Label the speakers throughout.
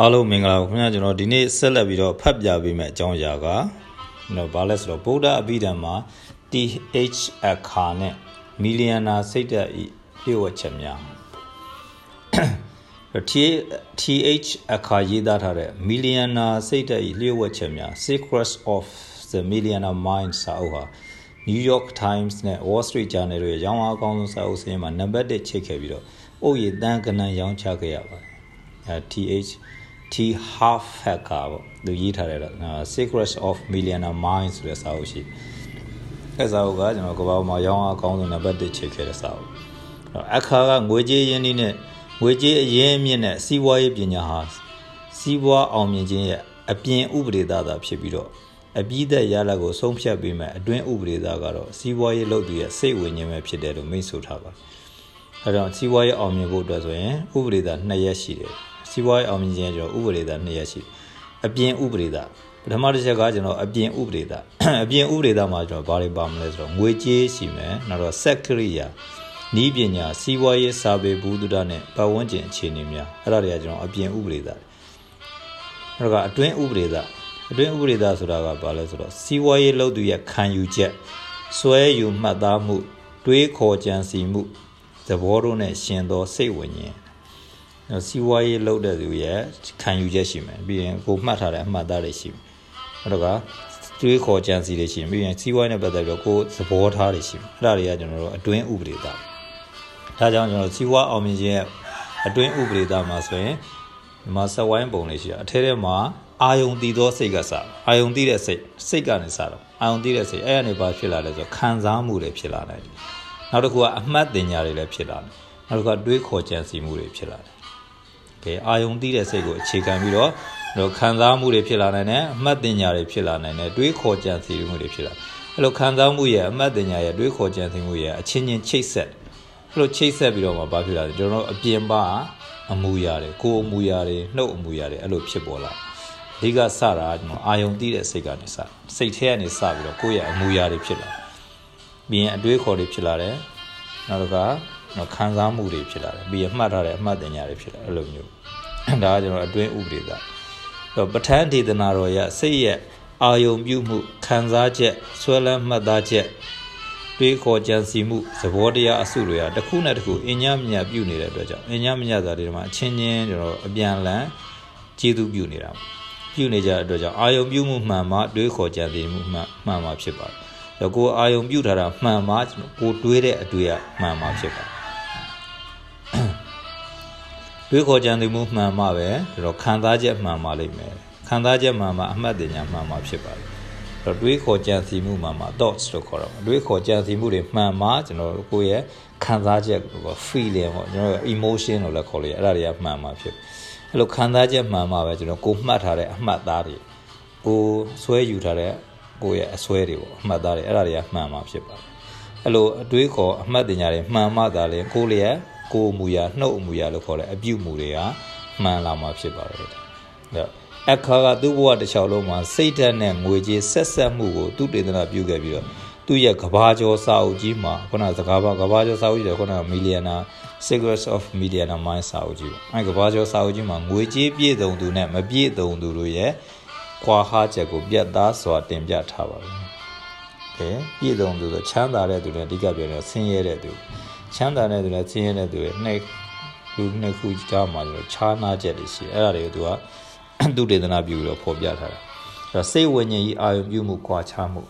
Speaker 1: အားလုံးမင်္ဂလာပါခင်ဗျာကျွန်တော်ဒီနေ့ဆက်လက်ပြီးတော့ဖတ်ပြပေးမယ့်အကြောင်းအရာကကျွန်တော်ဘာလဲဆိုတော့ဗုဒ္ဓအဘိဓမ္မာ TH အခါနဲ့မီလီယံနာစိတ်ဓာတ်ဤလျှို့ဝှက်ချက်များ TH အခါရေးသားထားတဲ့မီလီယံနာစိတ်ဓာတ်ဤလျှို့ဝှက်ချက်များ Secrets of the Millionaire Mind စာအုပ်ဟာ New York Times နဲ့ Wall Street Journal တို့ရဲ့ရောင်းအားအကောင်းဆုံးစာအုပ်စာရင်းမှာနံပါတ်1ချိတ်ခဲ့ပြီးတော့အုပ်ရည်တန်းကနန်းရောင်းချခဲ့ရပါတယ်အဲ TH T half hacker ပေါ့သူရေးထားတဲ့ Secrets of Millionaire Mind ဆိုတဲ့စာအုပ်ရှိအဲစာအုပ်ကကျွန်တော်ကဘာမှာရောင်းအားအကောင်းဆုံးနံပါတ်1ချိတ်ခဲ့တဲ့စာအုပ်အခါကငွေကြေးရင်းနှီးနဲ့ငွေကြေးအရင်းအမြစ်နဲ့စီးပွားရေးပညာဟာစီးပွားအောင်မြင်ခြင်းရဲ့အပြင်ဥပဒေသားသာဖြစ်ပြီးတော့အပြီးသက်ရလကိုဆုံးဖြတ်ပေးမယ်အတွင်းဥပဒေသားကတော့စီးပွားရေးလုပ်သူရဲ့စိတ်ဝိညာဉ်ပဲဖြစ်တယ်လို့မိတ်ဆိုထားပါတယ်။အဲတော့စီးပွားရေးအောင်မြင်ဖို့အတွက်ဆိုရင်ဥပဒေသား2ရက်ရှိတယ်။ စီးပွားရေးအောင်မြင်ခြင်းကျွန်တော်ဥပဒေသား2ရက်ရှိအပြင်ဥပဒေသားပထမတစ်ချက်ကကျွန်တော်အပြင်ဥပဒေသားအပြင်ဥပဒေသားမှာကျွန်တော်ဘာတွေပါမလဲဆိုတော့ငွေကြေးရှိမယ်နောက်တော့စက်ကရိယာနီးပညာစီးပွားရေးစာပေဘူးတုဒနဲ့ပတ်ဝန်းကျင်အခြေအနေများအဲ့ဒါတွေကကျွန်တော်အပြင်ဥပဒေသားအဲ့ဒါကအတွင်းဥပဒေသားအတွင်းဥပဒေသားဆိုတာကဘာလဲဆိုတော့စီးပွားရေးလုပ်သူရဲ့ခံယူချက်စွဲယူမှတ်သားမှု တွေးခေါ်ကြံစီမှုသဘောတို့နဲ့ရှင်သောစိတ်ဝိညာဉ် စီးပွားရေးလုပ်တဲ့သူရဲ့ခံယူချက်ရှိမယ်ပြီးရင်ကိုမှတ်ထားတဲ့အမှတ်သားတွေရှိမယ်အဲ့တော့ကတွေးခေါ်ကြံစီတွေရှိမယ်ပြီးရင်စီးပွားရေးနဲ့ပတ်သက်ပြီးတော့ကိုသဘောထားတွေရှိမယ်အဲ့ဒါတွေကကျွန်တော်တို့အတွင်းဥပဒေသားဒါကြောင့်ကျွန်တော်စီးပွားအောင်မြင်ခြင်းရဲ့အတွင်းဥပဒေသားမှာဆိုရင်ဒီမှာဆက်ဝိုင်းပုံလေးရှိတာအထဲထဲမှာအာယုံတည်သောစိတ်ကစားအာယုံတည်တဲ့စိတ်စိတ်ကနေစားတော့အာယုံတည်တဲ့စိတ်အဲ့ကနေဘာဖြစ်လာလဲဆိုခံစားမှုတွေဖြစ်လာတယ်နောက်တစ်ခုကအမှတ်တင်ညာတွေလည်းဖြစ်လာတယ်နောက်တစ်ခုကတွေးခေါ်ကြံစီမှုတွေဖြစ်လာတယ် ကဲအာယုံတည်တဲ့စိတ်ကိုအခြေခံပြီးတော့တော့ခံစားမှုတွေဖြစ်လာနိုင်တယ်အမှတ်တင်ညာတွေဖြစ်လာနိုင်တယ်တွေးခေါ်ကြံစီမှုတွေဖြစ်လာအဲ့လိုခံစားမှုရဲ့အမှတ်တင်ညာရဲ့တွေးခေါ်ကြံစီမှုရဲ့အချင်းချင်းချိတ်ဆက်အဲ့လိုချိတ်ဆက်ပြီးတော့မှဘာဖြစ်လာလဲကျွန်တော်တို့အပြင်ပါအမူအရာတွေကိုယ်အမူအရာတွေနှုတ်အမူအရာတွေအဲ့လိုဖြစ်ပေါ်လာအဓိကစတာကျွန်တော်အာယုံတည်တဲ့စိတ်ကနေစစိတ်ထဲကနေစပြီးတော့ကိုယ့်ရဲ့အမူအရာတွေဖြစ်လာပြီးရင်အတွေးခေါ်တွေဖြစ်လာတယ်နောက်တစ်ခါ နော်ခံစားမှုတွေဖြစ်လာတယ်ပြီးရင်မှတ်ထားတဲ့အမှတ်တင်ညာတွေဖြစ်လာအဲ့လိုမျိုးဒါကကျွန်တော်အတွင်းဥပဒေသားတော့ပဋ္ဌာန်းဒေသနာတော်ရစိတ်ရဲ့အာယုံပြုမှုခံစားချက်ဆွဲလန်းမှတ်သားချက်တွေးခေါ်ကြံစီမှုသဘောတရားအစုတွေကတစ်ခုနဲ့တစ်ခုအင်ညာမြတ်ပြုနေတဲ့အတွက်ကြောင့်အင်ညာမြတ်သာတွေမှာအချင်းချင်းကျွန်တော်အပြန်လန်ကျေးဇူးပြုနေတာပြုနေကြတဲ့အတွက်ကြောင့်အာယုံပြုမှုမှန်မှတွေးခေါ်ကြံစီမှုမှန်မှန်မှဖြစ်ပါတယ်။တော့ကိုအာယုံပြုထားတာမှန်မှကိုတွေးတဲ့အတွေ့အမှန်မှဖြစ်ပါတယ်။ တွေးခေါ်ကြံစီမှုမှန်မှပဲတော့ခံစားချက်မှန်မှလိမ့်မယ်။ခံစားချက်မှန်မှအမှတ်တင်ညာမှန်မှဖြစ်ပါတယ်။တော့တွေးခေါ်ကြံစီမှုမှမှာ thoughts လို့ခေါ်တော့တွေးခေါ်ကြံစီမှုတွေမှန်မှာကျွန်တော်တို့ကိုယ့်ရဲ့ခံစားချက်ကို feeling ပေါ့ကျွန်တော်တို့ emotion လို့လည်းခေါ်လို့ရအဲ့ဒါတွေကမှန်မှာဖြစ်အဲ့လိုခံစားချက်မှန်မှာပဲကျွန်တော်ကိုမှတ်ထားတဲ့အမှတ်သားတွေကိုဆွဲယူထားတဲ့ကိုယ့်ရဲ့အစွဲတွေပေါ့အမှတ်သားတွေအဲ့ဒါတွေကမှန်မှာဖြစ်ပါတယ်အဲ့လိုအတွေးခေါ်အမှတ်တင်ညာတွေမှန်မှသာလေကိုယ့်လျ က်ကိုယ်မူရာနှုတ်အမူရာလို့ခေါ်တဲ့အပြုတ်မူတွေကမှန်လာမှာဖြစ်ပါတယ်အဲ့တော့အခါကသူ့ဘဝတစ်လျှောက်လုံးမှာစိတ်ဓာတ်နဲ့ငွေကြေးဆက်ဆက်မှုကိုသူတေသနာပြုခဲ့ပြီးတော့သူ့ရဲ့ကဘာကျော်စာအုပ်ကြီးမှာခုနစကားပါကဘာကျော်စာအုပ်ကြီးတယ်ခုနမီလီယံနာ Secrets of Millionaire Mind စာအုပ်ကြီးပေါ့အဲကဘာကျော်စာအုပ်ကြီးမှာငွေကြေးပြည့်စုံသူနဲ့မပြည့်စုံသူတို့ရဲ့ခွာဟာချက်ကိုပြတ်သားစွာတင်ပြထားပါဘူး။ကဲပြည့်စုံသူဆိုချမ်းသာတဲ့သူနဲ့အဓိကပြောနေဆင်းရဲတဲ့သူ ချမ်းသာတဲ့သူနဲ့ဆင်းရဲတဲ့သူရဲ့နှစ်လူနှစ်ခုကြားမှာကျွန်တော်ခြားနာချက်တွေရှိတယ်အဲ့ဒါတွေကိုသူကသူတေသနာပြုပြီးတော့ဖော်ပြထားတာအဲ့တော့စိတ်ဝိညာဉ်ကြီးအာယုံပြုမှုကွာခြားမှု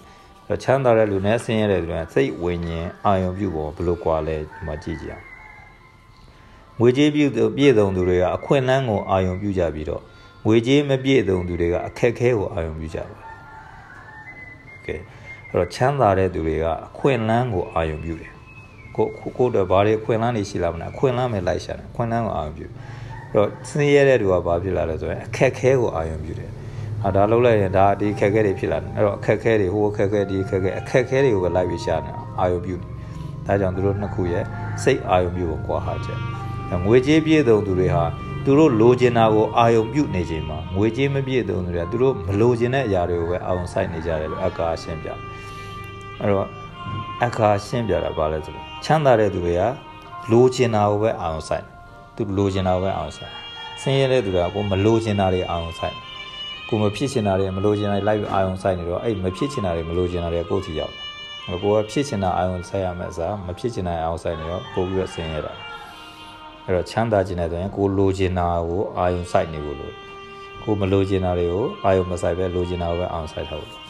Speaker 1: အဲ့ချမ်းသာတဲ့လူနဲ့ဆင်းရဲတဲ့လူနဲ့စိတ်ဝိညာဉ်အာယုံပြုပုံဘယ်လိုကွာလဲဒီမှာကြည့်ကြအောင်ငွေကြေးပြုပြည့်စုံသူတွေကအခွင့်အလမ်းကိုအာယုံပြုကြပြီးတော့ငွေကြေးမပြည့်စုံသူတွေကအခက်အခဲကိုအာယုံပြုကြပါတယ်။ကဲအဲ့တော့ချမ်းသာတဲ့သူတွေကအခွင့်အလမ်းကိုအာယုံပြုတယ်။ ကိုကိုတော့ဘာတွေအခွင့်အလမ်းတွေရှိလာမလဲအခွင့်အလမ်းပဲလိုက်ရှာတယ်အခွင့်အလမ်းကိုအာယုံပြုတယ်တော့ဆင်းရဲတဲ့သူကဘာဖြစ်လာလဲဆိုရင်အခက်ခဲကိုအာရုံပြုတယ်ဟာဒါလုံးလိုက်ရင်ဒါဒီအခက်ခဲတွေဖြစ်လာတယ်အဲ့တော့အခက်ခဲတွေဟိုအခက်ခဲဒီအခက်ခဲအခက်ခဲတွေကိုပဲလိုက်ပြီးရှာနေတာအာရုံပြုဒါကြောင့်သူတို့နှစ်ခုရဲ့စိတ်အာရုံပြုကိုကွာဟာချက်ငွေကြေးပြည့်စုံသူတွေဟာသူတို့လိုချင်တာကိုအာယုံပြုနေချိန်မှာငွေကြေးမပြည့်စုံသူတွေကသူတို့မလိုချင်တဲ့အရာတွေကိုပဲအာယုံစိုက်နေကြတယ်လို့အကာရှင်းပြအဲ့တော့ အခါရှင်းပြတာဘာလဲဆိုတော့ချမ်းသာတဲ့သူတွေကလိုချင်တာကိုပဲအာယုံစိုက်သူလိုချင်တာပဲအောင်စားဆင်းရဲတဲ့သူကကိုမလိုချင်တာတွေအာရုံစိုက်ကိုမဖြစ်ချင်တာတွေမလိုချင်တာတွေလိုက်ပြီးအာရုံစိုက်နေတော့အဲ့မဖြစ်ချင်တာတွေမလိုချင်တာတွေကိုယ့်စီရောက်ကိုကဖြစ်ချင်တာအာရုံစိုက်ရမယ်အစားမဖြစ်ချင်တာအာရုံစိုက်နေတော့ပို့ပြီးတော့ဆင်းရဲတာအဲ့တော့ချမ်းသာခြင်းနဲ့ဆိုရင်ကိုလိုချင်တာကိုအာရုံစိုက်နေဖို့လို့ကိုမလိုချင်တာတွေကိုအာရုံမစိုက်ပဲလိုချင်တာကိုပဲအာရုံစိုက်ထားဖို့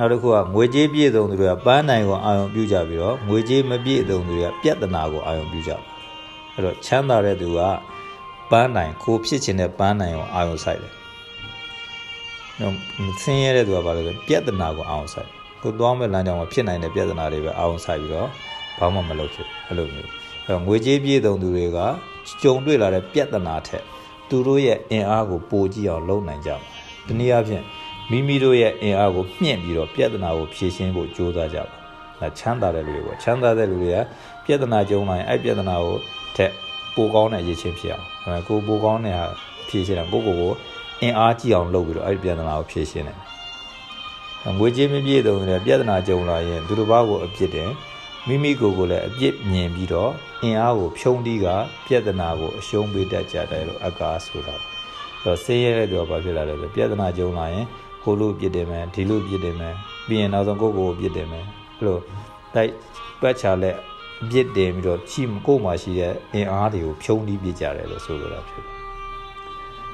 Speaker 1: နောက်တစ်ခုကငွေကြေးပြည့်စုံသူတွေကပန်းနိုင်ကိုအာရုံပြုကြပြီးတော့ငွေကြေးမပြည့်စုံသူတွေကပြဿနာကိုအာရုံပြုကြပါအဲ့တော့ချမ်းသာတဲ့သူကပန်းနိုင်ကိုဖြစ်ချင်တဲ့ပန်းနိုင်ကိုအာရုံစိုက်တယ်နော်ဆင်းရဲတဲ့သူကဘာလဲဆိုပြဿနာကိုအာရုံစိုက်ကိုသွားမဲ့လမ်းကြောင်းမှာဖြစ်နိုင်တဲ့ပြဿနာတွေပဲအာရုံစိုက်ပြီးတော့ဘာမှမလုပ်ဖြစ်အဲ့လိုမျိုးအဲ့တော့ငွေကြေးပြည့်စုံသူတွေကကြုံတွေ့လာတဲ့ပြဿနာထက်သူတို့ရဲ့အင်အားကိုပိုကြည့်အောင်လုပ်နိုင်ကြပါတယ်တနည်းအားဖြင့် မိမိတို့ရဲ့အင်အားကိုမြင့်ပြီးတော့ပြဿနာကိုဖြေရှင်းဖို့ကြိုးစားကြပါဒါချမ်းသာတဲ့လူတွေပေါ့ချမ်းသာတဲ့လူတွေကပြဿနာကြုံလာရင်အဲ့ပြဿနာကိုထက်ပိုကောင်းတဲ့အရေးချင်းဖြစ်အောင်အဲကိုပိုကောင်းတဲ့ဟာဖြေရှင်းတာကိုကိုကိုအင်အားကြီးအောင်လုပ်ပြီးတော့အဲ့ပြဿနာကိုဖြေရှင်းတယ်ငွေကြေးမပြည့်စုံတဲ့ပြဿနာကြုံလာရင်သူတို့ဘာကိုအပြစ်တယ်မိမိကိုယ်ကိုလည်းအပြစ်မြင်ပြီးတော့အင်အားကိုဖြုံးတီးကပြဿနာကိုအရှုံးပေးတတ်ကြတယ်လို့အကားဆိုတာအဲ့တော့ဆေးရဲတဲ့သူကဘာဖြစ်လာလဲဆိုပြဿနာကြုံလာရင် ကိုလိုပြစ်တယ်မယ်ဒီလိုပြစ်တယ်မယ်ပြီးရင်နောက်ဆုံးကိုကိုကိုပြစ်တယ်မယ်အဲ့လိုတိုက်ပတ်ချလက်ပြစ်တယ်ပြီးတော့ချီကိုမှရှိတဲ့အင်အားတွေကိုဖြုံးတီးပြကြတယ်လို့ဆိုလိုတာဖြစ်တယ်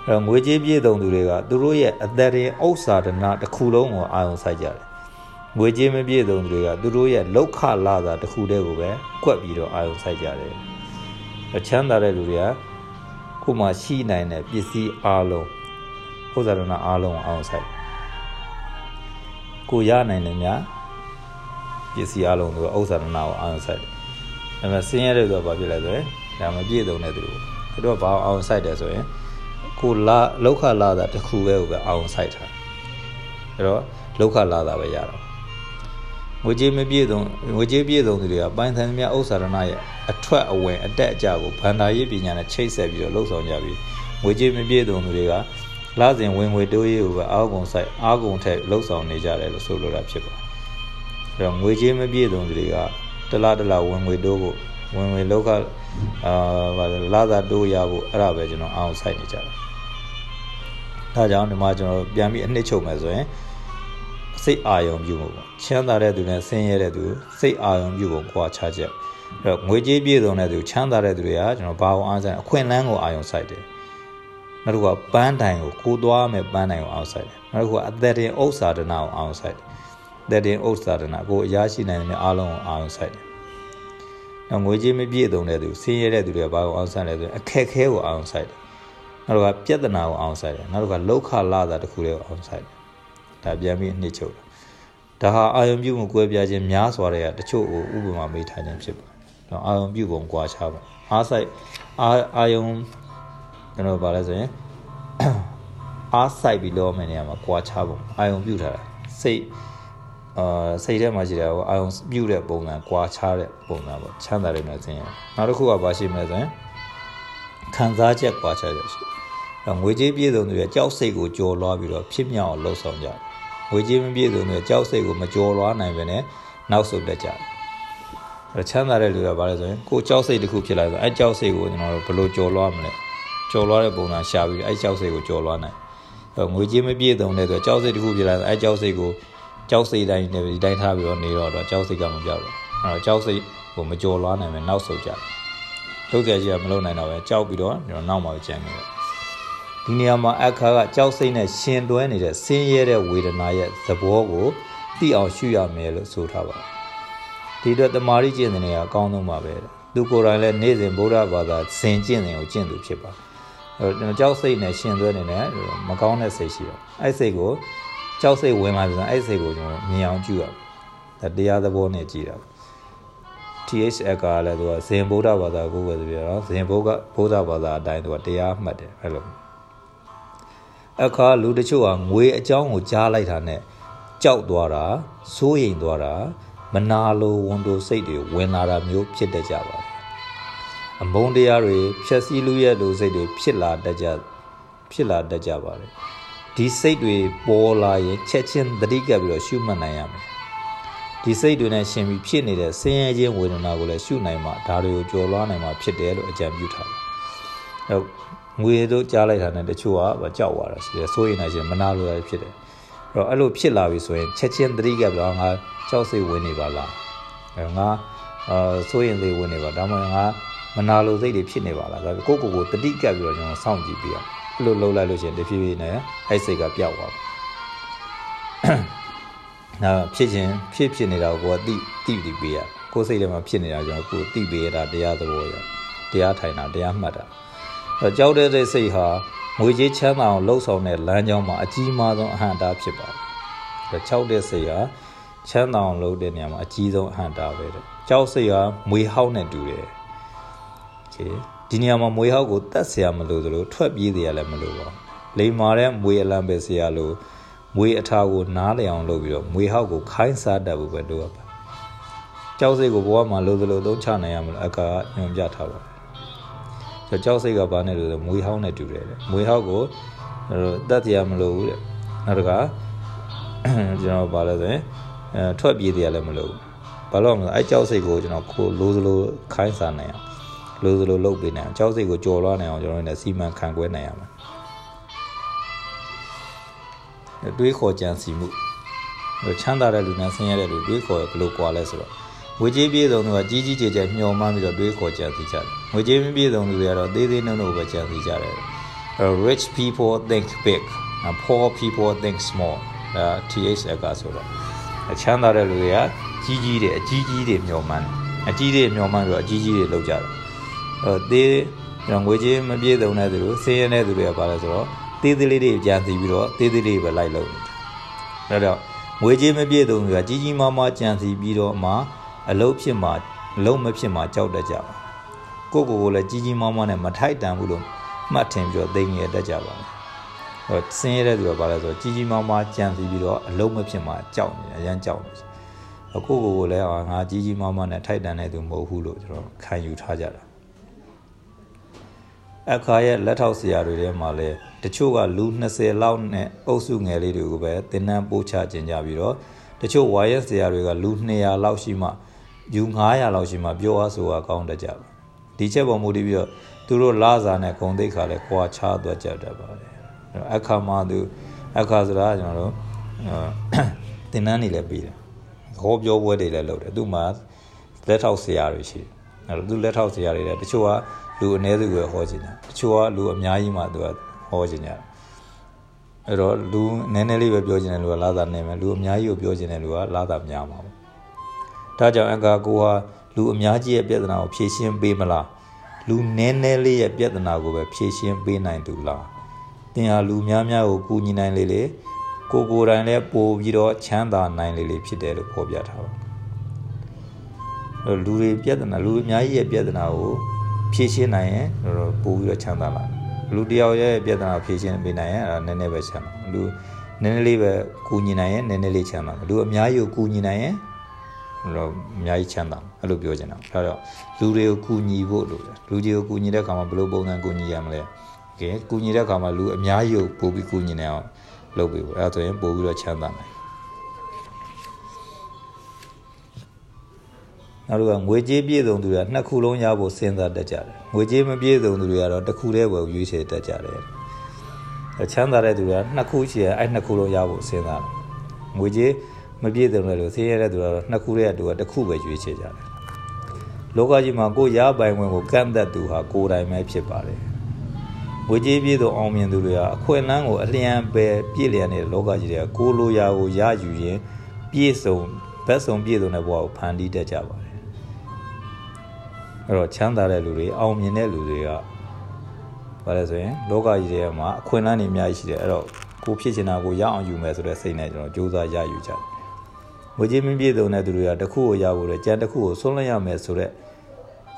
Speaker 1: အဲ့တော့ငွေကြေးပြည့်စုံသူတွေကသူတို့ရဲ့အသက်ရင်ဥစ္စာဒနာတစ်ခုလုံးကိုအာရုံစိုက်ကြတယ်ငွေကြေးမပြည့်စုံသူတွေကသူတို့ရဲ့လောက်ခလာတာတစ်ခုတည်းကိုပဲကွက်ပြီးတော့အာရုံစိုက်ကြတယ်ချမ်းသာတဲ့လူတွေကကိုမှရှိနိုင်တဲ့ပစ္စည်းအားလုံးဥစ္စာဒနာအားလုံးကိုအာရုံစိုက် ကိုရနိုင်တယ်များပစ္စည်းအားလုံးတို့ဥစ္စာဒနာကိုအာရုံစိုက်တယ်။ဒါပေမဲ့ဆင်းရဲတဲ့သူကဘာဖြစ်လဲဆိုရင်ဒါမပြည့်စုံတဲ့သူတို့သူတို့ကဘာအောင်စိုက်တယ်ဆိုရင်ကိုလာလောက်ခလာတာတစ်ခုပဲကိုပဲအောင်စိုက်တာ။အဲ့တော့လောက်ခလာတာပဲရတော့ငွေကြေးမပြည့်စုံငွေကြေးပြည့်စုံသူတွေကပိုင်ဆိုင်မြဥစ္စာဒနာရဲ့အထွက်အဝင်အတက်အကျကိုဗန္ဒာရေးပညာနဲ့ချိတ်ဆက်ပြီးတော့လှုပ်ဆောင်ကြပြီးငွေကြေးမပြည့်စုံသူတွေက လာစဉ်ဝင်ငွေတိုးရေးကိုပဲအာကုန်ဆိုင်အာကုန်ထက်လှုပ်ဆောင်နေကြတယ်လို့ဆိုလိုတာဖြစ်ပါတယ်။အဲတော့ငွေကြေးမပြည့်စုံသူတွေကတလားတလားဝင်ငွေတိုးဖို့ဝင်ငွေလောက်ကအာဗာလာသာတိုးရဖို့အဲ့ဒါပဲကျွန်တော်အောင်ဆိုင်နေကြတယ်။ဒါကြောင့်ဒီမှာကျွန်တော်ပြန်ပြီးအနှစ်ချုပ်မယ်ဆိုရင်စိတ်အာရုံပြုမှုပေါ့ချမ်းသာတဲ့သူနဲ့ဆင်းရဲတဲ့သူစိတ်အာရုံပြုပုံကွာခြားချက်အဲ့တော့ငွေကြေးပြည့်စုံတဲ့သူချမ်းသာတဲ့သူတွေကကျွန်တော်ဘာအောင်အားဆိုင်အခွင့်အလန်းကိုအာရုံစိုက်တယ် နောက်တစ်ခုကပန်းတိုင်ကိုကိုသွားမယ်ပန်းတိုင်ကိုအောင်ဆိုင်တယ်နောက်တစ်ခုကအသက်တင်ဥစ္စာဒနာကိုအောင်ဆိုင်တယ်သက်တင်ဥစ္စာဒနာကိုအရာရှိနိုင်တဲ့အားလုံးကိုအောင်ဆိုင်တယ်နောက်ငွေကြေးမပြည့်စုံတဲ့သူဆင်းရဲတဲ့သူတွေကဘာကိုအောင်ဆိုင်လဲဆိုရင်အခက်ခဲကိုအောင်ဆိုင်တယ်နောက်တစ်ခါပြဿနာကိုအောင်ဆိုင်တယ်နောက်တစ်ခါလောက်ခလာတာတစ်ခုလေးကိုအောင်ဆိုင်တယ်ဒါပြန်ပြီးနှိမ့်ချုပ်တာဒါဟာအာယုံပြုမှုကွဲပြားခြင်းများစွာတဲ့တချို့ကိုဥပမာမေးထားခြင်းဖြစ်ပါတယ်။နော်အာယုံပြုပုံကွာခြားပါအားဆိုင်အာအာယုံ ကျွန်တော်ဗာလဲဆိုရင်အားဆိုင်ပြီးလောမယ်နေရာမှာကွာခြားပုံအာယုံပြုထားတာစိတ်အာစိတ်ထဲမှာရှိတဲ့အာယုံပြုတဲ့ပုံစံကွာခြားတဲ့ပုံစံပေါ့ချမ်းသာတဲ့နေစဉ်နောက်တစ်ခုကဘာရှိမလဲဆိုရင်ခံစားချက်ကွာခြားချက်ရှိငွေကြေးပြည့်စုံသူရဲ့ကြောက်စိတ်ကိုကြော်လွှားပြီးတော့ဖြစ်မြောက်အောင်လှုပ်ဆောင်ကြတယ်ငွေကြေးမပြည့်စုံတဲ့ကြောက်စိတ်ကိုမကြော်လွှားနိုင်ပဲနဲ့နောက်ဆုတ်တက်ကြတယ်အဲချမ်းသာတဲ့လူကဘာလဲဆိုရင်ကိုကြောက်စိတ်တစ်ခုဖြစ်လာဆိုအဲကြောက်စိတ်ကိုကျွန်တော်တို့ဘယ်လိုကြော်လွှားမလဲ ကြော်လွှားတဲ့ပုံစံရှာပြီးအဲကြောက်စိတ်ကိုကြော်လွှားနိုင်အဲငွေကြေးမပြည့်စုံတဲ့ဆိုကြောက်စိတ်တစ်ခုဖြစ်လာဆိုအဲကြောက်စိတ်ကိုကြောက်စိတ်တိုင်းနဲ့ဒီတိုင်းထားပြီးတော့နေတော့တော့ကြောက်စိတ်ကမပြောက်တော့အဲတော့ကြောက်စိတ်ကိုမကြော်လွှားနိုင်ပဲနောက်ဆုတ်ကြတယ်လုပ်ကြကြီးကမလုပ်နိုင်တော့ပဲကြောက်ပြီးတော့ကျွန်တော်နောက်မှကြံနေတယ်ဒီနေရာမှာအခါကကြောက်စိတ်နဲ့ရှင်တွဲနေတဲ့ဆင်းရဲတဲ့ဝေဒနာရဲ့သဘောကိုသိအောင်ရှုရမယ်လို့ဆိုထားပါတယ်ဒီအတွက်တမာရီကျင့်တဲ့နေရာအကောင်းဆုံးပါပဲသူကိုယ်တိုင်လည်းနေ့စဉ်ဗုဒ္ဓဘာသာဇင်ကျင့်တယ်ကိုကျင့်သူဖြစ်ပါ အဲတော့ကြောက်စိတ်နဲ့ရှင်သွဲနေတဲ့မကောင်းတဲ့စိတ်ရှိတော့အဲ့စိတ်ကိုကြောက်စိတ်ဝင်လာပြန်အဲ့စိတ်ကိုကျွန်တော်မြင်အောင်ကြည့်ရဒါတရားသဘောနဲ့ကြည့်တာ THL ကလည်းသူကဇင်ဗုဒ္ဓဘာသာကိုပဲဆိုပြတော့ဇင်ဘုကဗုဒ္ဓဘာသာအတိုင်းသူကတရားမှတ်တယ်အဲ့လိုအခါလူတချို့ကငွေအကြောင်းကိုကြားလိုက်တာနဲ့ကြောက်သွားတာစိုးရိမ်သွားတာမနာလိုဝန်တိုစိတ်တွေဝင်လာတာမျိုးဖြစ်တတ်ကြပါတယ် အမုန်းတရားတွေဖြက်စီးလူရဲ့လူစိတ်တွေဖြစ်လာတတ်ကြဖြစ်လာတတ်ကြပါတယ်ဒီစိတ်တွေပေါ်လာရင်ချက်ချင်းသတိကပ်ပြီးတော့ရှုမှတ်နိုင်ရမယ်ဒီစိတ်တွေနဲ့ရှင်ပြီးဖြစ်နေတဲ့ဆင်းရဲခြင်းဝေဒနာကိုလည်းရှုနိုင်မှဒါတွေကိုကြော်လွှားနိုင်မှဖြစ်တယ်လို့အကြံပြုထားတယ်တော့ငွေတို့ကြားလိုက်တာနဲ့တချို့ကကြောက်သွားတာဆိုရယ်စိုးရင်နိုင်ရှင်မနာလိုရဖြစ်တယ်အဲ့တော့အဲ့လိုဖြစ်လာပြီဆိုရင်ချက်ချင်းသတိကပ်ပြီးတော့ငါကြောက်စိတ်ဝင်နေပါလားအဲ့ငါအာစိုးရင်စိတ်ဝင်နေပါဒါမှမဟုတ်ငါ မနာလိုစိတ်တွေဖြစ်နေပါလားဒါကိုကိုကိုတတိကပ်ပြီးတော့ကျွန်တော်စောင့်ကြည့်ပြီးတော့အဲ့လိုလှုပ်လိုက်လို့ရှိရင်တဖြည်းဖြည်းနဲ့အဲ့စိတ်ကပျောက်သွားတယ်နာဖြစ်ခြင်းဖြစ်ဖြစ်နေတာကိုကိုကတိတိတိပေးရကိုယ်စိတ်ထဲမှာဖြစ်နေတာကျွန်တော်ကိုတိပေးရတာတရားသဘောရတရားထိုင်တာတရားမှတ်တာအဲကြောက်တဲ့စိတ်ဟာငွေကြေးချမ်းသာအောင်လှုပ်ဆောင်တဲ့လမ်းကြောင်းမှာအကြီးမားဆုံးအဟန့်တားဖြစ်ပါတယ်။ကြောက်တဲ့စိတ်ဟာချမ်းသာအောင်လုပ်တဲ့နေရာမှာအကြီးဆုံးအဟန့်တားပဲတဲ့။ကြောက်စိတ်ဟာမွေဟောက်နဲ့တူတယ်။ ဒီဒီနေရာမှာမွေဟောက်ကိုတတ်เสียမလို့သလိုထွက်ပြေးတယ်ရလည်းမလို့ပါ။လိမ္မာတဲ့မွေအလံပဲเสียလို့မွေအထာကိုနားလည်အောင်လုပ်ပြီးတော့မွေဟောက်ကိုခိုင်းစားတတ်ဖို့ပဲလုပ်ရပါကြောက်စိတ်ကိုဘဝမှာလို့သလိုသုံးချနိုင်ရမလို့အကာညွန်ပြထားပါတယ်ကျွန်တော်ကြောက်စိတ်ကဘာနဲ့လို့မွေဟောင်းနဲ့တူတယ်တဲ့မွေဟောက်ကိုတတ်တရားမလို့ဘူးတဲ့နောက်တကကျွန်တော်ဘာလဲဆိုရင်အဲထွက်ပြေးတရားလည်းမလို့ဘာလို့မလဲအဲကြောက်စိတ်ကိုကျွန်တော်ကိုလိုစလိုခိုင်းစားနိုင်အောင် လိုစလိုလုပ်ပေးနိုင်အောင်ကြောက်စိတ်ကိုကြော်လွှားနိုင်အောင်ကျွန်တော်လည်းစီမံခန့်ခွဲနိုင်ရမယ်တွေးခေါ်ကြံစီမှုချမ်းသာတဲ့လူနဲ့ဆင်းရဲတဲ့လူတွေးခေါ်ဘယ်လိုကွာလဲဆိုတော့ငွေကြေးပြည့်စုံသူကကြီးကြီးကျယ်ကျယ်မျှော်မှန်းပြီးတော့တွေးခေါ်ကြံစီကြတယ်ငွေကြေးမပြည့်စုံသူတွေကတော့သေးသေးနှုံနှုံပဲကြံစီကြတယ် rich people think big poor people think small ဒါ TH ကဆိုတော့ချမ်းသာတဲ့လူတွေကကြီးကြီးတွေအကြီးကြီးတွေမျှော်မှန်းအကြီးတွေမျှော်မှန်းပြီးတော့အကြီးကြီးတွေလုပ်ကြတယ်အဲ သေးကျွန်တော်ငွေကြေးမပြည့်စုံတဲ့သူတို့ဆင်းရဲတဲ့သူတွေကပါလဲဆိုတော့သေးသေးလေးတွေကြံစီပြီးတော့သေးသေးလေးပဲလိုက်လုပ်နေတာဒါတော့ငွေကြေးမပြည့်စုံသူကကြီးကြီးမားမားကြံစီပြီးတော့မှအလုတ်ဖြစ်မှာအလုတ်မဖြစ်မှာကြောက်တတ်ကြပါကိုကိုကိုလည်းကြီးကြီးမားမားနဲ့မထိုက်တန်ဘူးလို့မှတ်ထင်ပြီးတော့သိငယ်တတ်ကြပါမယ်ဟောဆင်းရဲတဲ့သူကဘာလဲဆိုတော့ကြီးကြီးမားမားကြံစီပြီးတော့အလုတ်မဖြစ်မှာကြောက်နေအရန်ကြောက်နေကိုကိုကိုကိုလည်းငါကြီးကြီးမားမားနဲ့ထိုက်တန်တဲ့သူမဟုတ်ဘူးလို့ကျွန်တော်ခံယူထားကြတာ အခါရဲ့လက်ထောက်ဆရာတွေထဲမှာလည်းတချို့ကလူ20လောက်နဲ့အုပ်စုငယ်လေးတွေကိုပဲသင်တန်းပို့ချခြင်းကြပြီးတော့တချို့ YS ဆရာတွေကလူ200လောက်ရှိမှယူ900လောက်ရှိမှပြောအားဆိုတာကောင်းတတ်ကြပါဒီချက်ပေါ်မူတည်ပြီးတော့သူတို့လာစာနဲ့ဂုံသိက္ခာလည်းကွာခြားသွားကြတတ်ပါတယ်အခါမှာသူအခါဆိုတာကျွန်တော်တို့သင်တန်းတွေလည်းပြီးတယ်ဟောပြောပွဲတွေလည်းလုပ်တယ်သူ့မှာလက်ထောက်ဆရာတွေရှိတယ်အဲ့တော့သူလက်ထောက်ဆရာတွေလည်းတချို့က လူအ ਨੇ စုကိုဟောခြင်းတယ်တချို့ကလူအများကြီးမှသူကဟောခြင်းတယ်အဲ့တော့လူနည်းနည်းလေးပဲပြောခြင်းတယ်လူကလာတာနေမယ်လူအများကြီးကိုပြောခြင်းတယ်လူကလာတာများမှာပေါ့ဒါကြောင့်အကာကိုဟာလူအများကြီးရဲ့ပြဿနာကိုဖြေရှင်းပေးမလားလူနည်းနည်းလေးရဲ့ပြဿနာကိုပဲဖြေရှင်းပေးနိုင်သူလားတင်ဟာလူများများကိုကူညီနိုင်လေလေကိုကိုယ်တိုင်လည်းပို့ပြီးတော့ချမ်းသာနိုင်လေလေဖြစ်တယ်လို့ဖော်ပြထားပါလူတွေပြဿနာလူအများကြီးရဲ့ပြဿနာကို ဖြေရှင်းနိုင်ရင်တော့ပို့ပြီးတော့ချမ်းသာလာလူတယောက်ရဲ့ပြဿနာဖြေရှင်းပေးနိုင်ရင်အဲ့ဒါနည်းနည်းပဲချမ်းသာလူနည်းနည်းလေးပဲကူညီနိုင်ရင်နည်းနည်းလေးချမ်းသာလူအများကြီးကိုကူညီနိုင်ရင်တော့အများကြီးချမ်းသာအဲ့လိုပြောချင်တာဒါတော့လူတွေကိုကူညီဖို့လိုတယ်လူတွေကိုကူညီတဲ့အခါမှာဘယ်လိုပုံစံကူညီရမလဲကဲကူညီတဲ့အခါမှာလူအများကြီးကိုပို့ပြီးကူညီနေအောင်လုပ်ပေးဖို့အဲ့ဒါဆိုရင်ပို့ပြီးတော့ချမ်းသာနိုင် နောက်တစ်ခါငွေကြေးပြည့်စုံသူတွေကနှစ်ခုလုံးရဖို့စဉ်းစားတတ်ကြတယ်ငွေကြေးမပြည့်စုံသူတွေကတော့တစ်ခုတည်းပဲရွေးချယ်တတ်ကြတယ်ချမ်းသာတဲ့သူကနှစ်ခုရှိတယ်အဲ့နှစ်ခုလုံးရဖို့စဉ်းစားတယ်ငွေကြေးမပြည့်စုံတယ်လို့ဆင်းရဲတဲ့သူကတော့နှစ်ခုတည်းကသူကတစ်ခုပဲရွေးချယ်ကြတယ်လောကကြီးမှာကိုရပိုင်ဝင်ကိုကန့်သက်သူဟာကိုယ်တိုင်ပဲဖြစ်ပါတယ်ငွေကြေးပြည့်စုံအောင်မြင်သူတွေဟာအခွင့်အလမ်းကိုအလျံပဲပြည့်လျက်နေတဲ့လောကကြီးတွေကကိုလိုရာကိုရယူရင်ပြည့်စုံဘက်စုံပြည့်စုံတဲ့ဘဝကိုဖန်တီးတတ်ကြပါတယ် အဲ့တော့ချမ်းသာတဲ့လူတွေအောင်မြင်တဲ့လူတွေကဘာလဲဆိုရင်လောကကြီးထဲမှာအခွင့်အလမ်းတွေအများကြီးရှိတယ်အဲ့တော့ကိုဖြစ်ချင်တာကိုရအောင်ယူမယ်ဆိုတဲ့စိတ်နဲ့ကျွန်တော်ကြိုးစားရယူကြတယ်ငွေကြေးမပြည့်စုံတဲ့သူတွေကတစ်ခုကိုရဖို့လေကြံတစ်ခုကိုဆွန့်လွတ်ရမယ်ဆိုတဲ့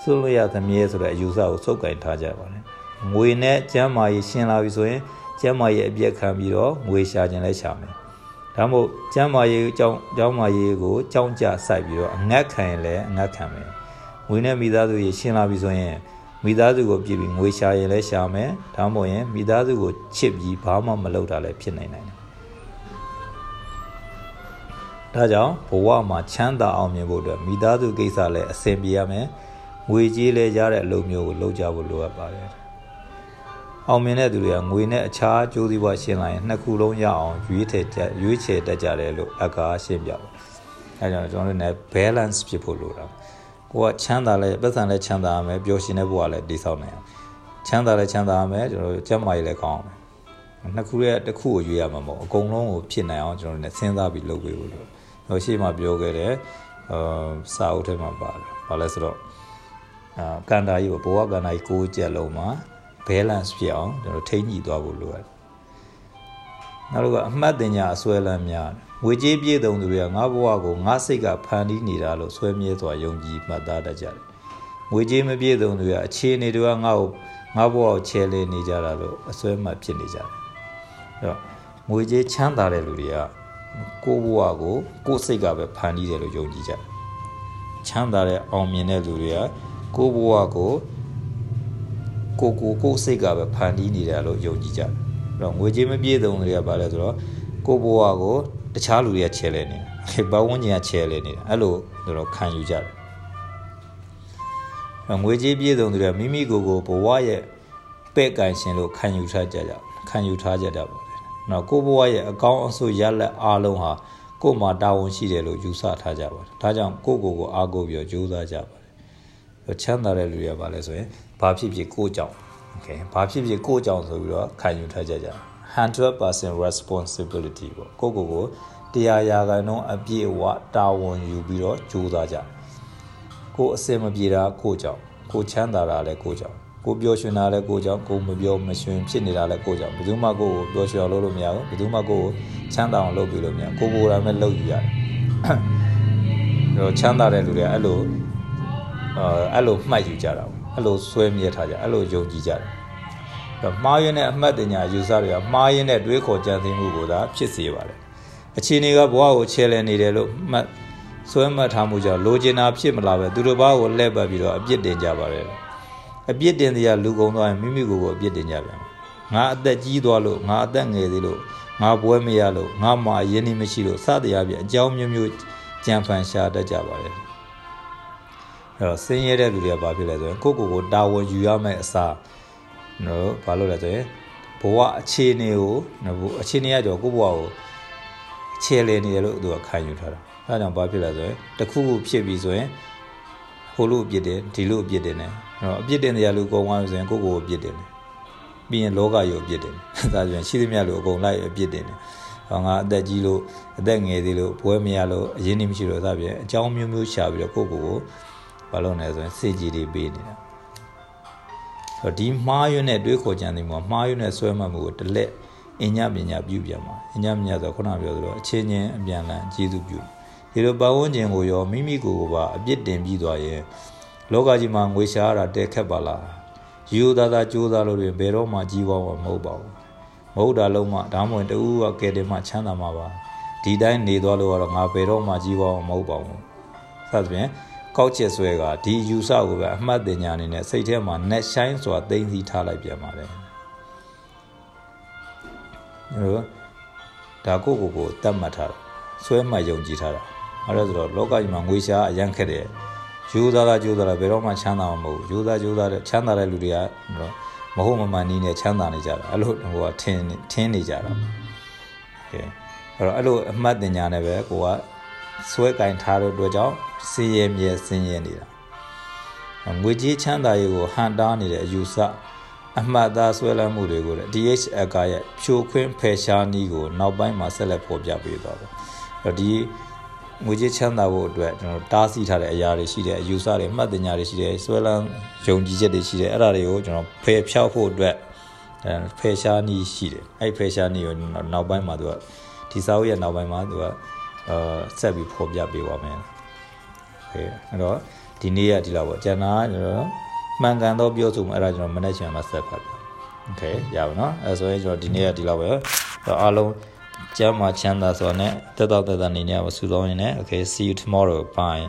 Speaker 1: ဆွန့်လွတ်ရသမီးဆိုတဲ့အယူဆကိုစုပ်ကင်ထားကြပါတယ်ငွေနဲ့ကျမ်းမာရေးရှင်းလာပြီဆိုရင်ကျမ်းမာရေးအပြည့်ခံပြီးတော့ငွေရှာခြင်းလဲရှာမယ်ဒါမို့ကျမ်းမာရေးအကြောင်းကျောင်းမာရေးကိုကြောင်းကြစိုက်ပြီးတော့အငတ်ခံရင်လည်းအငတ်ခံမယ် ငွေနဲ့မိသားစုရေရှင်းလာပြီဆိုရင်မိသားစုကိုပြည့်ပြီးငွေရှာရင်လည်းရှာမယ်ဒါမှမဟုတ်ရင်မိသားစုကိုချစ်ပြီးဘာမှမလုပ်တာလည်းဖြစ်နိုင်နိုင်တယ်ဒါကြောင့်ဘဝမှာချမ်းသာအောင်မြင်ဖို့အတွက်မိသားစုကိစ္စလည်းအဆင်ပြေရမယ်ငွေကြေးလည်းရတဲ့အလုပ်မျိုးကိုလုပ်ကြဖို့လိုအပ်ပါတယ်အောင်မြင်တဲ့သူတွေကငွေနဲ့အခြားကြိုးစည်းပွားရှင်းလိုက်ရင်နှစ်ခုလုံးရအောင်ရွေးထည့်ရွေးချယ်တတ်ကြတယ်လို့အကားရှင်းပြပါအဲကြောင့်ကျွန်တော်တို့လည်း balance ဖြစ်ဖို့လိုတာ ကိုကချမ်းသာလဲပတ်စံလဲချမ်းသာရမယ်ပျော်ရွှင်တဲ့ဘဝလည်းတည်ဆောက်နိုင်အောင်ချမ်းသာလဲချမ်းသာရမယ်ကျွန်တော်တို့ကျန်းမာရေးလည်းကောင်းအောင်နှစ်ခုရဲ့တစ်ခုကိုရွေးရမှာမဟုတ်အကုန်လုံးကိုဖြစ်နိုင်အောင်ကျွန်တော်တို့လည်းစဉ်းစားပြီးလုပ်ပေးဖို့လိုဟိုရှေ့မှာပြောခဲ့တဲ့အာစာအုပ်ထဲမှာပါတယ်ဘာလဲဆိုတော့အာကန်တာကြီးဘဝကန်တာကြီးကိုးချက်လုံးမှာ balance ဖြစ်အောင်ကျွန်တော်ထိန်းညှိသွားဖို့လိုတယ်နောက်တစ်ခုအမှတ်တင်ညာအစွဲလန်းများ ငွေကြေးပြည့်စုံသူတွေကငါဘဝကိုငါစိတ်ကဖန်တီးနေတာလို့ဆွဲမြဲစွာယုံကြည်မှတ်သားတတ်ကြတယ်ငွေကြေးမပြည့်စုံသူတွေကအခြေအနေတွေကငါ့ကိုငါဘဝကိုချဲလဲနေကြတာလို့အစွဲမှတ်ဖြစ်နေကြတယ်အဲ့တော့ငွေကြေးချမ်းသာတဲ့လူတွေကကိုယ့်ဘဝကိုကိုယ့်စိတ်ကပဲဖန်တီးတယ်လို့ယုံကြည်ကြတယ်ချမ်းသာတဲ့အောင်မြင်တဲ့လူတွေကကိုယ့်ဘဝကိုကိုကိုကိုစိတ်ကပဲဖန်တီးနေတယ်လို့ယုံကြည်ကြတယ်အဲ့တော့ငွေကြေးမပြည့်စုံတွေကဘာလဲဆိုတော့ကိုဘဝကို တခြားလူတွေကချဲလဲနေတာပတ်ဝန်းကျင်ကချဲလဲနေတာအဲ့လိုတော့ခံယူကြတယ်ငွေကြေးပြည့်စုံသူတွေကမိမိကိုယ်ကိုဘဝရဲ့ပဲ့ကန်ရှင်လို့ခံယူထားကြကြခံယူထားကြတာပေါ့။နော်ကိုဘဝရဲ့အကောင်းအဆိုးရလက်အားလုံးဟာကို့မှာတာဝန်ရှိတယ်လို့ယူဆထားကြပါတယ်။ဒါကြောင့်ကိုကိုကိုအားကိုးပြီးကြိုးစားကြပါတယ်။ချမ်းသာတဲ့လူတွေကပါလဲဆိုရင်ဘာဖြစ်ဖြစ်ကိုကြောင့် okay ဘာဖြစ်ဖြစ်ကိုကြောင့်ဆိုပြီးတော့ခံယူထားကြကြတယ်။ 100% responsibility ပေါ့ကိုကိုကိုတရားရာခိုင်နှုန်းအပြည့်အဝတာဝန်ယူပြီးတော့ကြိုးစားကြကိုအစင်မပြေတာကိုကြောင့်ကိုချမ်းသာတာလည်းကိုကြောင့်ကိုပျော်ရွှင်တာလည်းကိုကြောင့်ကိုမပျော်မရွှင်ဖြစ်နေတာလည်းကိုကြောင့်ဘယ်သူမှကိုကိုပျော်ရွှင်အောင်လုပ်လို့မရဘူးဘယ်သူမှကိုကိုချမ်းသာအောင်လုပ်ပြီးလို့မရကိုကိုယ်တိုင်ပဲလုပ်ယူရတယ်တော့ချမ်းသာတဲ့လူတွေကအဲ့လိုအဲအဲ့လိုမှတ်ယူကြတာပေါ့အဲ့လိုဆွဲမြဲထားကြအဲ့လိုယုံကြည်ကြတယ်တော့ မှားရင်းနဲ့အမှတ်တညာယူဆတွေကမှားရင်းနဲ့တွေးခေါ်ကြံသိမှုကိုသာဖြစ်စေပါတယ်အခြေအနေကဘဝကိုချဲလဲနေတယ်လို့မှတ်ဆွဲမှတ်ထားမှုကြောင့်လိုချင်တာဖြစ်မလာပဲသူတို့ဘာကိုလှည့်ပတ်ပြီးတော့အပြစ်တင်ကြပါတယ်အပြစ်တင်တရားလူကုန်သွားရင်မိမိကိုယ်ကိုအပြစ်တင်ကြပြန်ငါအသက်ကြီးသွားလို့ငါအသက်ငယ်သေးလို့ငါပွဲမရလို့ငါမှအရင်နေမရှိလို့စတရားပြအကြောင်းမျိုးမျိုးကြံဖန်ရှာတတ်ကြပါတယ်အဲ့တော့ဆင်းရဲတဲ့လူတွေကဘာဖြစ်လဲဆိုရင်ကိုယ့်ကိုယ်ကိုတာဝန်ယူရမယ့်အစား နော်ဘာလို့လဲဆိုရင်ဘဝအခြေအနေကိုနော်အခြေအနေကကြောကိုယ့်ဘဝကိုခြေလေနေတယ်လို့သူကခံယူထားတာအဲဒါကြောင့်ဘာဖြစ်လဲဆိုရင်တခုခုဖြစ်ပြီဆိုရင်ဟိုလိုအပြစ်တင်ဒီလိုအပြစ်တင်တယ်နော်အပြစ်တင်တရားလူကုန်သွားပြီဆိုရင်ကိုယ့်ကိုယ်ကိုအပြစ်တင်တယ်ပြီးရင်လောကကြီးကိုအပြစ်တင်တယ်ဒါဆိုရင်ရှိသမျှလူအကုန်လိုက်အပြစ်တင်တယ်ဟောငါအသက်ကြီးလို့အသက်ငယ်သေးလို့ဘွဲမရလို့အရင်နေမရှိလို့စပြင်အကြောင်းမျိုးမျိုးရှာပြီးတော့ကိုယ့်ကိုယ်ကိုဘာလို့လဲဆိုရင်စေကြီးတွေပေးနေတာ ဆိုဒီမှားရွံ့တဲ့တွေးခေါ်ကြံနေမှာမှားရွံ့တဲ့ဆွဲမှတ်မှုကိုတလက်အညပညာပြုပြန်မှာအညပညာဆိုခုနပြောသလိုအချင်းချင်းအပြန်လန်ကျေးဇူးပြုဒီလိုပတ်ဝန်းကျင်ကိုရောမိမိကိုယ်ကိုပါအပြစ်တင်ပြီးသွားရင်လောကကြီးမှာငွေရှားရတာတဲခက်ပါလားယူသားသားကြိုးစားလို့တွင်ဘယ်တော့မှကြီးပွားမှာမဟုတ်ပါဘူးမဟုတ်တာလုံးမှဒါမှမဟုတ်တူကကဲတယ်မှချမ်းသာမှာပါဒီတိုင်းနေသွားလို့ကတော့ငါဘယ်တော့မှကြီးပွားမှာမဟုတ်ပါဘူးစသဖြင့် ကောက်ချက်ဆွဲကဒီယူဆကိုပဲအမှတ်တင်ညာအနေနဲ့စိတ်ထဲမှာ net shine ဆိုတာသိသိထားလိုက်ပြန်ပါတယ်နော်ဒါကိုကိုကိုတတ်မှတ်ထားတာဆွဲမှတ်ယုံကြည်ထားတာအဲ့ဒါဆိုတော့လောကကြီးမှာငွေရှားအရန်ခက်တယ်ယူသားတာယူသားတာဘယ်တော့မှချမ်းသာမှာမဟုတ်ဘူးယူသားယူသားတဲ့ချမ်းသာတဲ့လူတွေကမဟုတ်မမှန်နည်းနဲ့ချမ်းသာနေကြတာအဲ့လိုဟိုကထင်းထင်းနေကြတာကဲအဲ့တော့အဲ့လိုအမှတ်တင်ညာနဲ့ပဲကိုက ဆွဲကင်ထားတဲ့အတွက်ကြောင့်စည်ရဲမြဲစင်ရဲနေတာငွေကြေးချမ်းသာရေးကိုဟန်တားနေတဲ့အယူဆအမှတ်သားဆွဲလမ်းမှုတွေကိုလည်း DHL ကရဲ့ဖြိုခွင်းဖယ်ရှားနည်းကိုနောက်ပိုင်းမှာဆက်လက်ဖော်ပြပေးသွားတယ်။အဲ့တော့ဒီငွေကြေးချမ်းသာဖို့အတွက်ကျွန်တော်တားဆီးထားတဲ့အရာတွေရှိတယ်အယူဆတွေမှတ်တင်ညာတွေရှိတယ်ဆွဲလန်းယုံကြည်ချက်တွေရှိတယ်အဲ့ဒါတွေကိုကျွန်တော်ဖယ်ဖြောက်ဖို့အတွက်အဲဖယ်ရှားနည်းရှိတယ်အဲ့ဖယ်ရှားနည်းကိုနောက်ပိုင်းမှာသူကဒီစာအုပ်ရဲ့နောက်ပိုင်းမှာသူက အာဆက်ပြီးဖော်ပြပေးပါမယ်။အဲအဲ့တော့ဒီနေ့ကဒီလောက်ပေါ့ကျန်တာကျွန်တော်မှန်ကန်တော့ပြောဆိုမှုအဲ့ဒါကျွန်တော်မနေ့ချင်မှာဆက်ဖတ်တယ်။ Okay ရပါတော့အဲဆိုရင်ကျွန်တော်ဒီနေ့ကဒီလောက်ပဲအားလုံးကျမ်းမှာချမ်းသာစွာနဲ့တက်တော့တက်တာနေနေရပါစုဆောင်ရင်းနဲ့ Okay see you tomorrow bye